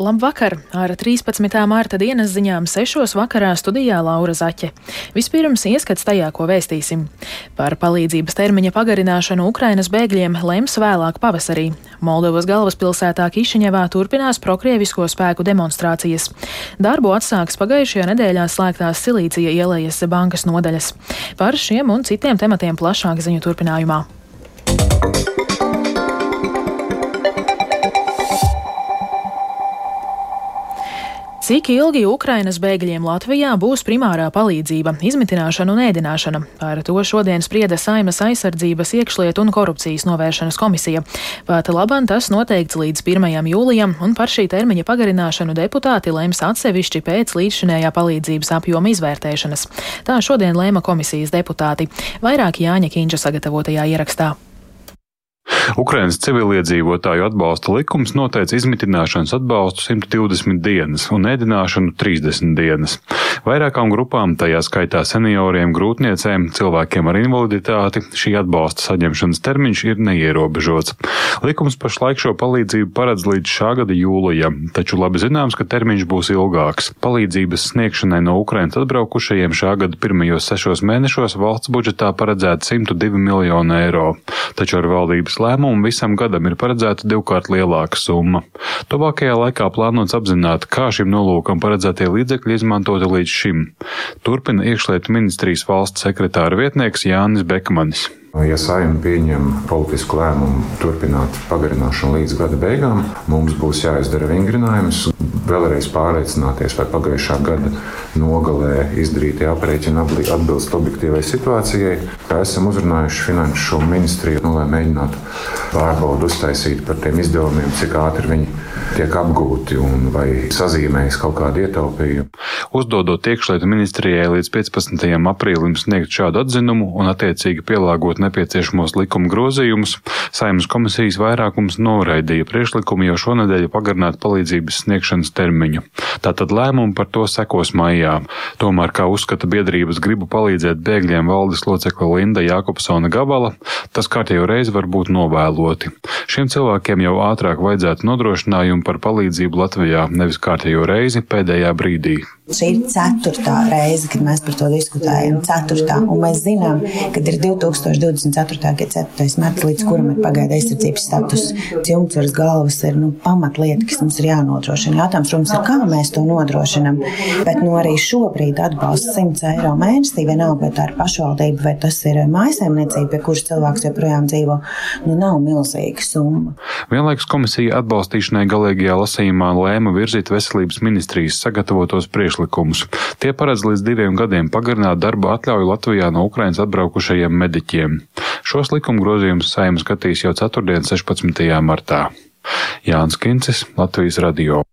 Labvakar! Ar 13. mārta dienas ziņām 6. vakarā studijā Laura Zaķe. Vispirms ieskats tajā, ko vēstīsim. Par palīdzības termiņa pagarināšanu Ukrainas bēgļiem lems vēlāk pavasarī. Moldovas galvaspilsētā Kišiņevā turpinās prokrievisko spēku demonstrācijas. Darbu atsāks pagājušajā nedēļā slēgtās Silīcija ielējas bankas nodaļas. Par šiem un citiem tematiem plašāk ziņu turpinājumā. Cik ilgi Ukrainas bēgļiem Latvijā būs primārā palīdzība, izmitināšana un ēdināšana? Par to šodien sprieda Saimas aizsardzības iekšlietu un korupcijas novēršanas komisija. Pat labam tas noteikts līdz 1. jūlijam, un par šī termiņa pagarināšanu deputāti lems atsevišķi pēc līdzšinējā palīdzības apjoma izvērtēšanas. Tā šodien lēma komisijas deputāti. Vairāk Jāņa Kīņša sagatavotajā ierakstā. Ukrainas civiliedzīvotāju atbalsta likums noteica izmitināšanas atbalstu 120 dienas un ēdināšanu 30 dienas. Vairākām grupām, tajā skaitā senioriem, grūtniecēm, cilvēkiem ar invaliditāti, šī atbalsta saņemšanas termiņš ir neierobežots. Likums pašlaik šo palīdzību paredz līdz šā gada jūlijam, taču labi zināms, ka termiņš būs ilgāks. Palīdzības sniegšanai no Ukrainas atbraukušajiem šā gada pirmajos sešos mēnešos valsts budžetā paredzēta 102 miljonu eiro, taču ar valdības lēmumu visam gadam ir paredzēta divkārt lielāka summa. Tuvākajā laikā plānots apzināt, kā šim nolūkam paredzētie līdzekļi izmantoti līdz šim. Turpina iekšlietu ministrijas valsts sekretāra vietnieks Jānis Bekmanis. Ja saima pieņem politisku lēmumu turpināt pagarināšanu līdz gada beigām, mums būs jāizdara vingrinājums, vēlreiz pārliecināties, vai pagājušā gada nogalē izdarītie aprēķini atbilst objektīvai situācijai. Kā esam uzrunājuši finanšu ministriju, nu, lai mēģinātu pārbaudu uztaisīt par tiem izdevumiem, cik ātri viņi tiek apgūti un vai sazīmējas kaut kādu ietaupījumu. Uzdodot iekšlietu ministrijai līdz 15. aprīlim sniegt šādu atzinumu un attiecīgi pielāgot nepieciešamos likuma grozījumus, Saimnes komisijas vairākums noraidīja priekšlikumu jau šonadēļ pagarināt palīdzības sniegšanas termiņu. Tātad lēmumu par to sekos maijā. Tomēr, kā uzskata biedrības gribu palīdzēt bēgļiem valdes locekle Linda Jākopsona Gabala, tas kārtējo reizi var būt novēloti. Šiem cilvēkiem jau ātrāk vajadzētu nodrošinājumu par palīdzību Latvijā, nevis kārtējo reizi pēdējā brīdī. Šī ir ceturtā reize, kad mēs par to diskutējam. Ceturtā, un mēs zinām, ka ir 2024. gada 4. marts, līdz kuram ir pagaida aizsardzības status. Jumts virs galvas ir nu, pamatlieta, kas mums ir jānodrošina. Jautājums, protams, ir, kā mēs to nodrošinam. Bet nu, arī šobrīd atbalsts 100 eiro mēnesī, vienalga, vai tā ir pašvaldība vai tas ir mājsaimniecība, pie kuras cilvēks joprojām dzīvo, nu, nav milzīga summa. Vienlaikus komisija atbalstīšanai galīgajā lasījumā lēma virzīt veselības ministrijas sagatavotos priekšlikumus priekšlikumus. Tie paredz līdz diviem gadiem pagarināt darba atļauju Latvijā no Ukrainas atbraukušajiem mediķiem. Šos likuma grozījumus saima skatīs jau 4. 16. martā. Jānis Kincis, Latvijas radio.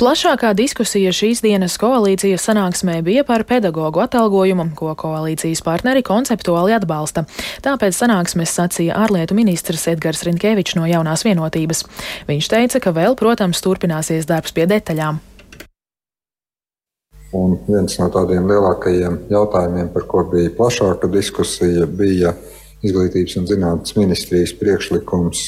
Plašākā diskusija šīs dienas koalīcijas sanāksmē bija par pedagoģu atalgojumu, ko koalīcijas partneri konceptuāli atbalsta. Tāpēc sanāksmes sacīja ārlietu ministrs Edgars Rinkevičs no jaunās vienotības. Viņš teica, ka vēl, protams, turpināsies darbs pie detaļām. Un viens no tādiem lielākajiem jautājumiem, par ko bija plašāka diskusija, bija Izglītības un zinātnes ministrijas priekšlikums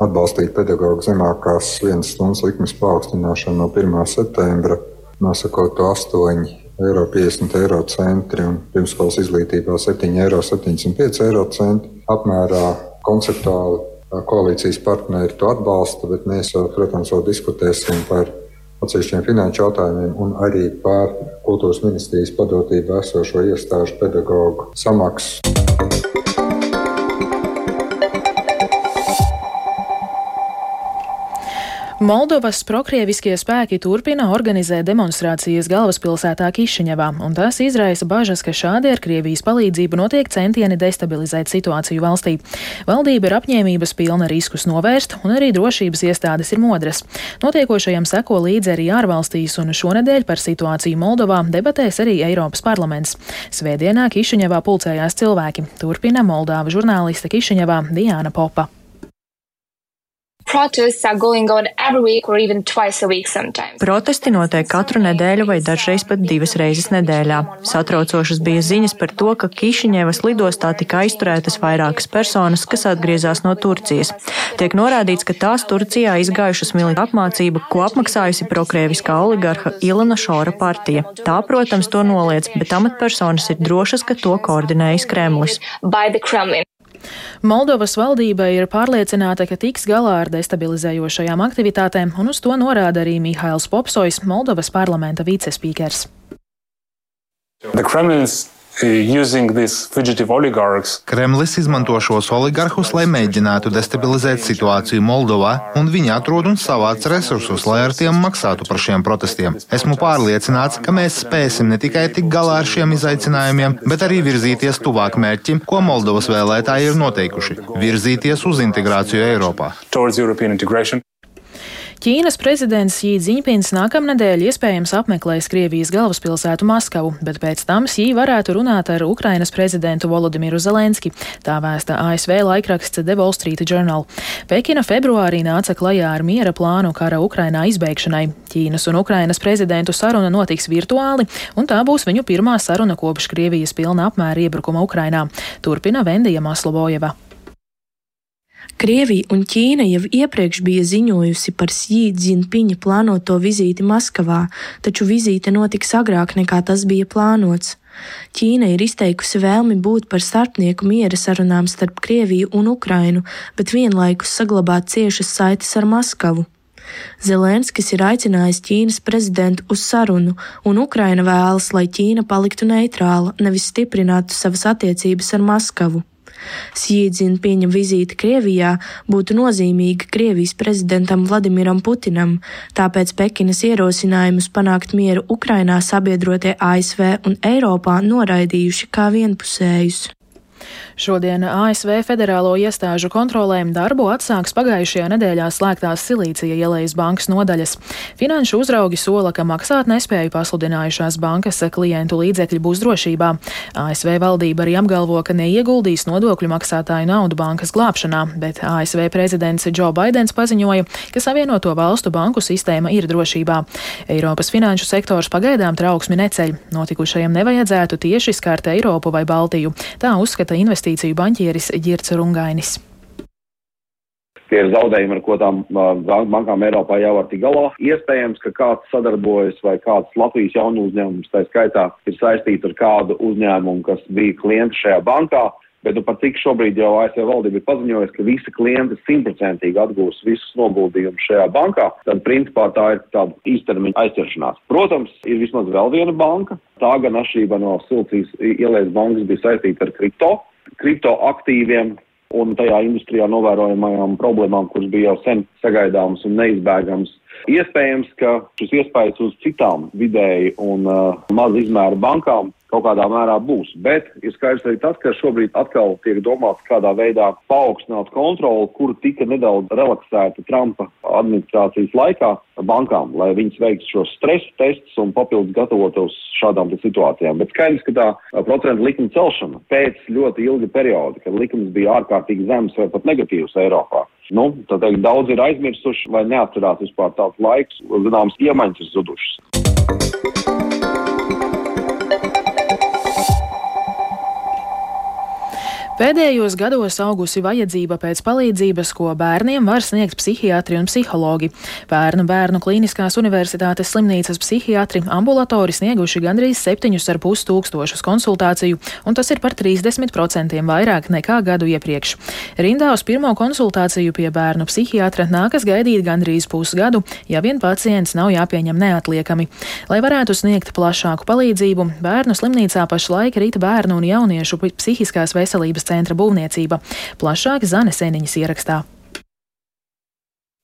atbalstīt pedagoģu zemākās vienas stundas likmes paaugstināšanu no 1. septembra, nosakot to 8,50 eiro, 50 eiro centri un pirmskolas izglītībā 7,75 eiro centri apmērā konceptuāli. Koalīcijas partneri to atbalsta, bet mēs, protams, vēl diskutēsim par atsevišķiem finanšu jautājumiem un arī par kultūras ministrijas padotību esošo iestāžu pedagoģu samaksu. Moldovas prokrieviskie spēki turpina organizēt demonstrācijas galvaspilsētā Kišiņevā, un tas izraisa bažas, ka šādi ar Krievijas palīdzību notiek centieni destabilizēt situāciju valstī. Valdība ir apņēmības pilna riskus novērst, un arī drošības iestādes ir modras. Notiekošajam seko līdzi arī ārvalstīs, un šonedēļ par situāciju Moldovā debatēs arī Eiropas parlaments. Svētdienā Kišiņevā pulcējās cilvēki. Turpina Moldāva žurnāliste Kišiņevā Diāna Popa. Protesti notiek katru nedēļu vai dažreiz pat divas reizes nedēļā. Satraucošas bija ziņas par to, ka Kišiņevas lidostā tika aizturētas vairākas personas, kas atgriezās no Turcijas. Tiek norādīts, ka tās Turcijā izgājušas militāru apmācību, ko apmaksājusi prokrieviskā oligarha Ilona Šora partija. Tā, protams, to noliedz, bet amatpersonas ir drošas, ka to koordinējis Kremlis. Moldovas valdība ir pārliecināta, ka tiks galā ar destabilizējošajām aktivitātēm, un uz to norāda arī Mihails Popsojs, Moldovas parlamenta vicespīkers. The Kremlin's Kremlis izmanto šos oligarhus, lai mēģinātu destabilizēt situāciju Moldovā, un viņi atrod un savāc resursus, lai ar tiem maksātu par šiem protestiem. Esmu pārliecināts, ka mēs spēsim ne tikai tikt galā ar šiem izaicinājumiem, bet arī virzīties tuvāk mērķim, ko Moldovas vēlētāji ir noteikuši - virzīties uz integrāciju Eiropā. Ķīnas prezidents Xi Jinpings nākamnedēļ iespējams apmeklēs Krievijas galvaspilsētu Maskavu, bet pēc tam Xi varētu runāt ar Ukrainas prezidentu Volodimiru Zelenski, tā vēsta ASV laikraksts The Wall Street Journal. Pekina februārī nāca klajā ar miera plānu kara Ukrainā izbeigšanai. Ķīnas un Ukrainas prezidentu saruna notiks virtuāli, un tā būs viņu pirmā saruna kopš Krievijas pilna apmēra iebrukuma Ukrainā. Turpina Vendija Maslobojeva. Krievija un Ķīna jau iepriekš bija ziņojusi par Jinpinga plānoto vizīti Maskavā, taču vizīte notiks agrāk nekā tas bija plānots. Ķīna ir izteikusi vēlmi būt par starpnieku miera sarunām starp Krieviju un Ukrainu, bet vienlaikus saglabāt ciešas saites ar Maskavu. Zelenskis ir aicinājis Ķīnas prezidentu uz sarunu, un Ukraina vēlas, lai Ķīna paliktu neitrāla, nevis stiprinātu savas attiecības ar Maskavu. Sīdzinpiņa vizīte Krievijā būtu nozīmīga Krievijas prezidentam Vladimiram Putinam, tāpēc Pekinas ierosinājumus panākt mieru Ukrainā sabiedrotie ASV un Eiropā noraidījuši kā vienpusējus. Šodien ASV federālo iestāžu kontrolēm darbu atsāks pagājušajā nedēļā slēgtās Silīcija ielējas bankas nodaļas. Finanšu uzraugi sola, ka maksāt nespēju pasludinājušās bankas klientu līdzekļi būs drošībā. ASV valdība arī apgalvo, ka neieguldīs nodokļu maksātāju naudu bankas glābšanā, bet ASV prezidents Joe Bidenis paziņoja, ka Savienoto valstu banku sistēma ir drošībā. Eiropas finanšu sektors pagaidām trauksmi neceļ. Notikušajam nevajadzētu tieši skart Eiropu vai Baltiju. Tā uzskata investīciju banķieris Girts Rungainis. Tie ir zaudējumi, ar ko tām bankām Eiropā jau var tikt galā. Iespējams, ka kāds sadarbojas vai kāds Latvijas jaunu uzņēmums, tā skaitā, ir saistīts ar kādu uzņēmumu, kas bija klients šajā bankā. Bet nu, pat cik šobrīd jau ASV valdība ir paziņojusi, ka visi klienti simtprocentīgi atgūs visus noguldījumus šajā bankā, tad principā tā ir tāda īstermiņa aizķeršanās. Protams, ir vismaz vēl viena banka. Tā gan atšķirībā no Silcijas ielējas bankas bija saistīta ar kripto kriptoaktīviem un tajā industrijā novērojamajām problēmām, kuras bija jau sen sagaidāmas un neizbēgamas. Iespējams, ka šis iespējas uz citām vidēji un uh, maza izmēra bankām kaut kādā mērā būs. Bet ir skaidrs arī tas, ka šobrīd atkal tiek domāts, kādā veidā paaugstināt kontroli, kur tika nedaudz relaksēta Trumpa administrācijas laikā bankām, lai viņas veiktu šos stresa testus un papildus gatavotos šādām situācijām. Bet skaidrs, ka tā procentu likuma celšana pēc ļoti ilga perioda, kad likums bija ārkārtīgi zems vai pat negatīvs Eiropā. Nu, tad daudz ir aizmirsuši vai neatcerās vispār tāds laiks, zināms, iemaņas zudušas. Pēdējos gados augusi vajadzība pēc palīdzības, ko bērniem var sniegt psihiatri un psihologi. Bērnu bērnu klīniskās universitātes slimnīcas psihiatri ambulatori snieguši gandrīz 7,5 tūkstošus konsultāciju, un tas ir par 30% vairāk nekā gadu iepriekš. Rindā uz pirmo konsultāciju pie bērnu psihiatra nākas gaidīt gandrīz pusgadu, ja vien pacients nav jāpieņem neatliekami. Lai varētu sniegt plašāku palīdzību, bērnu slimnīcā pašlaik rīta bērnu un jauniešu psihiskās veselības centra būvniecība. Plašāk Zane Sēniņas ierakstā.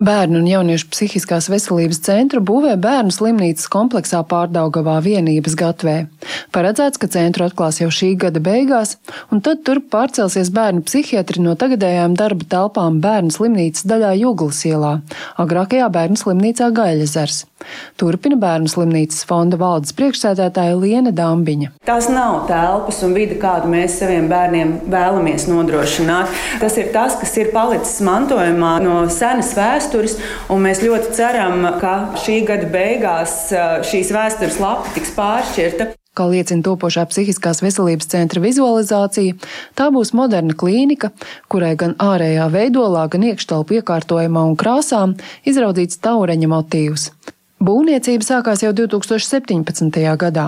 Bērnu un jauniešu psihiskās veselības centru būvē bērnu slimnīcas kompleksā pārdaugavā vienības gatvē. Paredzēts, ka centru atklās jau šī gada beigās, un tad tur pārcelsies bērnu psihiatri no tagadējām darba telpām bērnu slimnīcas daļā Jūglas ielā, agrākajā bērnu slimnīcā Gaļazars. Turpina bērnu slimnīcas fonda valdes priekšsēdētāja Liena Dambiņa. Tās nav telpas un vide, kādu mēs saviem bērniem vēlamies nodrošināt. Tas ir tas, kas ir palicis mantojumā no senas vēstures, un mēs ļoti ceram, ka šī gada beigās šīs vēstures lapa tiks pāršķirta. Kā liecina topošā psihiskās veselības centra vizualizācija, tā būs moderna klīnika, kurai gan ārējā veidolā, gan iekštelpu iekārtojumā un krāsām izraudzīts taureņa motīvs. Būvniecība sākās jau 2017. gadā.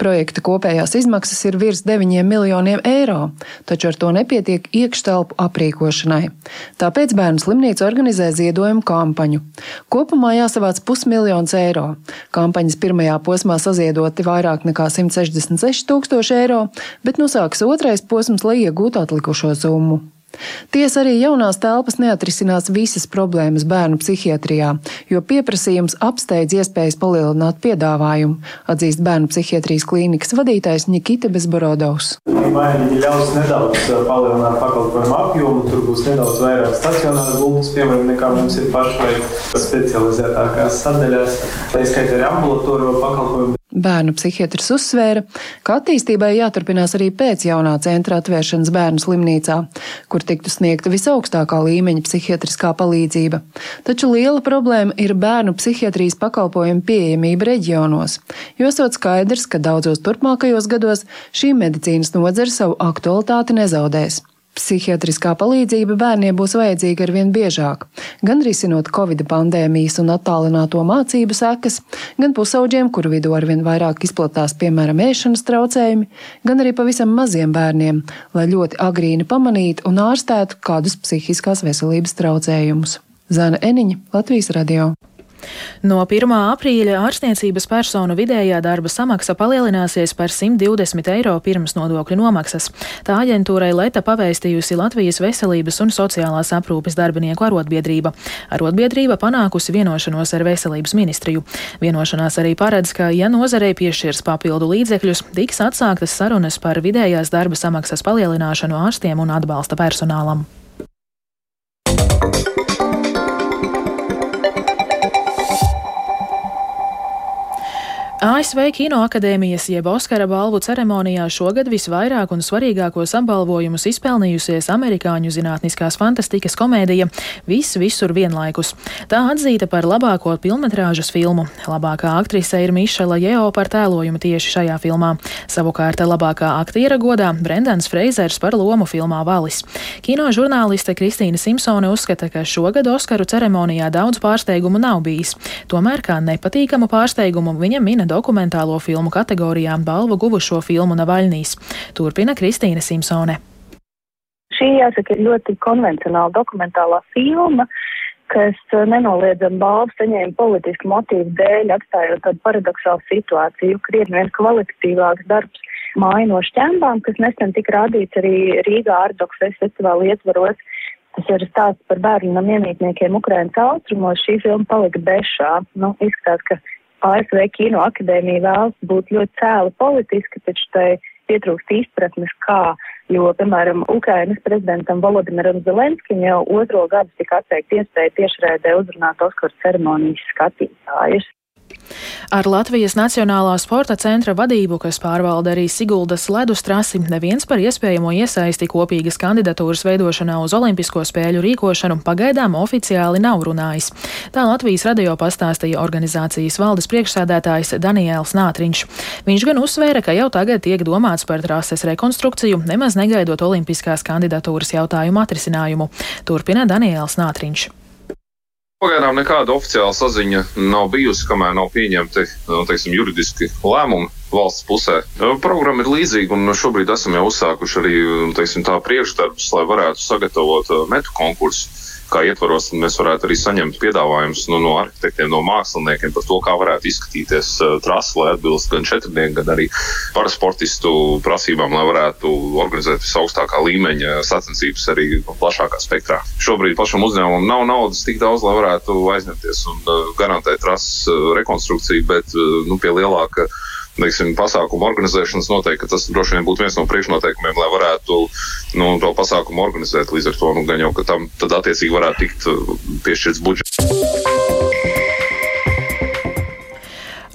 Projekta kopējās izmaksas ir virs 9 miljoniem eiro, taču ar to nepietiek iekštelpu aprīkošanai. Tāpēc bērnu slimnīca organizē ziedojumu kampaņu. Kopumā jāsavāc pusmiljons eiro. Kampaņas pirmajā posmā saziedoti vairāk nekā 166 tūkstoši eiro, bet nosāks otrais posms, lai iegūtu atlikušo summu. Tiesa arī jaunās telpas neatrisinās visas problēmas bērnu psihiatrijā, jo pieprasījums apsteidz iespējas palielināt piedāvājumu, atzīst bērnu psihiatrijas klīnikas vadītājs Nikita Bezborodovs. Vai viņi ļaus nedaudz uh, palielināt pakalpojumu apjomu, tur būs nedaudz vairāk stacionāru gultas, piemēram, nekā mums ir pašlaik specializētākās sadaļās, tā izskaitā arī ambulatoriju pakalpojumu. Bērnu psihiatrs uzsvēra, ka attīstībai jāturpinās arī pēc jaunā centra atvēršanas bērnu slimnīcā, kur tiktu sniegta visaugstākā līmeņa psihiatriskā palīdzība. Taču liela problēma ir bērnu psihiatrijas pakalpojumu pieejamība reģionos, jo esot skaidrs, ka daudzos turpmākajos gados šī medicīnas nozara savu aktualitāti nezaudēs. Psihiatriskā palīdzība bērniem būs vajadzīga arvien biežāk, gan risinot Covid pandēmijas un attālināto mācību sekas, gan pusauģiem, kuru vidū arvien vairāk izplatās, piemēram, ēšanas traucējumi, gan arī pavisam maziem bērniem, lai ļoti agrīni pamanītu un ārstētu kādus psihiskās veselības traucējumus. Zana Eniņa, Latvijas radio. No 1. aprīļa ārstniecības personu vidējā darba samaksa palielināsies par 120 eiro pirms nodokļu nomaksas. Tā aģentūrai Leta pavēstījusi Latvijas veselības un sociālās aprūpes darbinieku arotbiedrība. Arotbiedrība panākusi vienošanos ar veselības ministriju. Vienošanās arī paredz, ka, ja nozarei piešķirs papildu līdzekļus, tiks atsāktas sarunas par vidējās darba samaksas palielināšanu ārstiem un atbalsta personālam. ASV Kinoakadēmijas jeb Oskara balvu ceremonijā šogad visvairāk un svarīgākos apbalvojumus izpelnījusies amerikāņu zinātniskās fantastikas komēdija Viss visur vienlaikus. Tā atzīta par labāko filmetrāžas filmu. Labākā aktrise ir Mišela Jeo par tēlojumu tieši šajā filmā. Savukārt labākā aktiera godā Brendans Freizers par lomu filmā Valis. Kino žurnāliste Kristīna Simpsone uzskata, ka šogad Oskaru ceremonijā daudz pārsteigumu nav bijis. Tomēr kā nepatīkamu pārsteigumu viņa mina dokumentālo filmu kategorijā balvu guvušo filmu Navaļnīs. Turpina Kristīna Simpsone. Šī, jāsaka, ir ļoti konvencionāla dokumentālā filma, kas eh, nenoliedzami balvu saņēma politisku motīvu dēļ, atstājot tādu paradoxālu situāciju, krietni vien kvalitatīvāks darbs māju no šķembām, kas nesen tika rādīts arī Rīgā Ardoks festivāla ietvaros. Tas ir stāsts par bērnu un iemītniekiem Ukrainas austrumos. Šī filma palika bešā. Nu, izskatās, ka ASV Kino akadēmija vēlas būt ļoti cēli politiski, taču tai pietrūkst izpratnes, kā, jo, piemēram, Ukrainas prezidentam Volodimiram Zelenskim jau otro gadu tika atteikta iespēja tiešraidē uzrunāt Oskaru ceremonijas skatītājus. Ar Latvijas Nacionālā sporta centra vadību, kas pārvalda arī Siguldas ledus trasi, neviens par iespējamo iesaisti kopīgas kandidatūras veidošanā uz Olimpisko spēļu rīkošanu pagaidām oficiāli nav runājis. Tā Latvijas radio pastāstīja organizācijas valdes priekšsēdētājs Daniels Nātriņš. Viņš gan uzsvēra, ka jau tagad tiek domāts par trases rekonstrukciju, nemaz negaidot Olimpiskās kandidatūras jautājumu atrisinājumu. Turpina Daniels Nātriņš. Pagaidām nekāda oficiāla saziņa nav bijusi, kamēr nav pieņemti nu, teiksim, juridiski lēmumi valsts pusē. Programma ir līdzīga, un šobrīd esam jau uzsākuši arī teiksim, tā priekšdarbus, lai varētu sagatavot metu konkursu kā ietvaros mēs varētu arī saņemt piedāvājumus nu, no arhitektiem, no māksliniekiem par to, kā varētu izskatīties uh, trasa, lai atbilst gan četrnieku, gan arī parasportistu prasībām, lai varētu organizēt visaugstākā līmeņa sacensības arī plašākā spektrā. Šobrīd pašam uzņēmumam nav naudas tik daudz, lai varētu aizņemties un uh, garantēt trases uh, rekonstrukciju, bet nu, pie lielāka teiksim, pasākumu organizēšanas noteikti tas droši vien būtu viens no priekšnoteikumiem, lai varētu nu, to pasākumu organizēt. Līdz ar to nu, gan jau, ka tam tad attiecīgi varētu tikt uh, piešķirts budžets.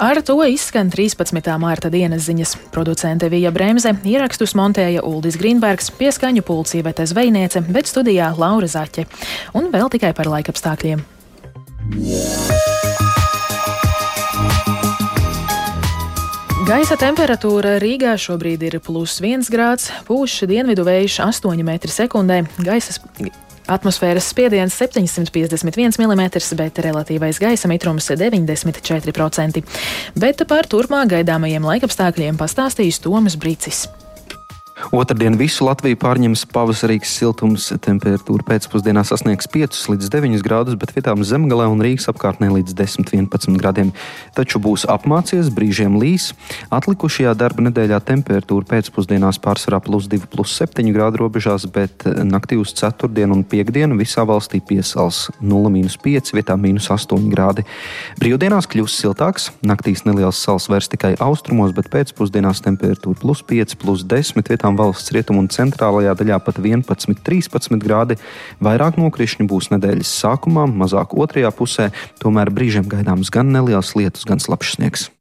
Ar to izskan 13. mārta dienas ziņas. Producente Vija Bremse, ierakstus montēja Uldis Grīnbergs, pieskaņu pulcīvete zvejniece, bet studijā Laura Zaķe. Un vēl tikai par laikapstākļiem. Gaisa temperatūra Rīgā šobrīd ir plus 1 grāds, pūš dienvidu vējš 8 m2, gaisa Atmosfēras spiediens 751 mm, bet relatīvais gaisa mitrums 94%. Bet par turpmāk gaidāmajiem laikapstākļiem pastāstīs Tomas Brīcis. Otradien visu Latviju pārņems pavasarīgs siltums. Temperatūra pēcpusdienā sasniegs 5 līdz 9 grādus, bet vietām zemgalē un Rīgas apkārtnē līdz 10-11 grādiem. Taču būs apmācies, brīžiem līs. Atlikušajā darba nedēļā temperatūra pēcpusdienās pārsvarā plus 2,7 grādu robežās, bet naktī uz 4. un 5. visā valstī piesals 0,5, vietā minus 8 grādi. Brīvdienās kļūs siltāks, naktīs neliels sals vairs tikai austrumos, bet pēcpusdienās temperatūra plus 5, plus 10 vietām vietām valsts rietumu un centrālajā daļā pat 11, 13 grādi. Vairāk nokrišņu būs nedēļas sākumā, mazāk otrajā pusē, tomēr brīžiem gaidāms gan neliels lietus, gan slapjš sniegs.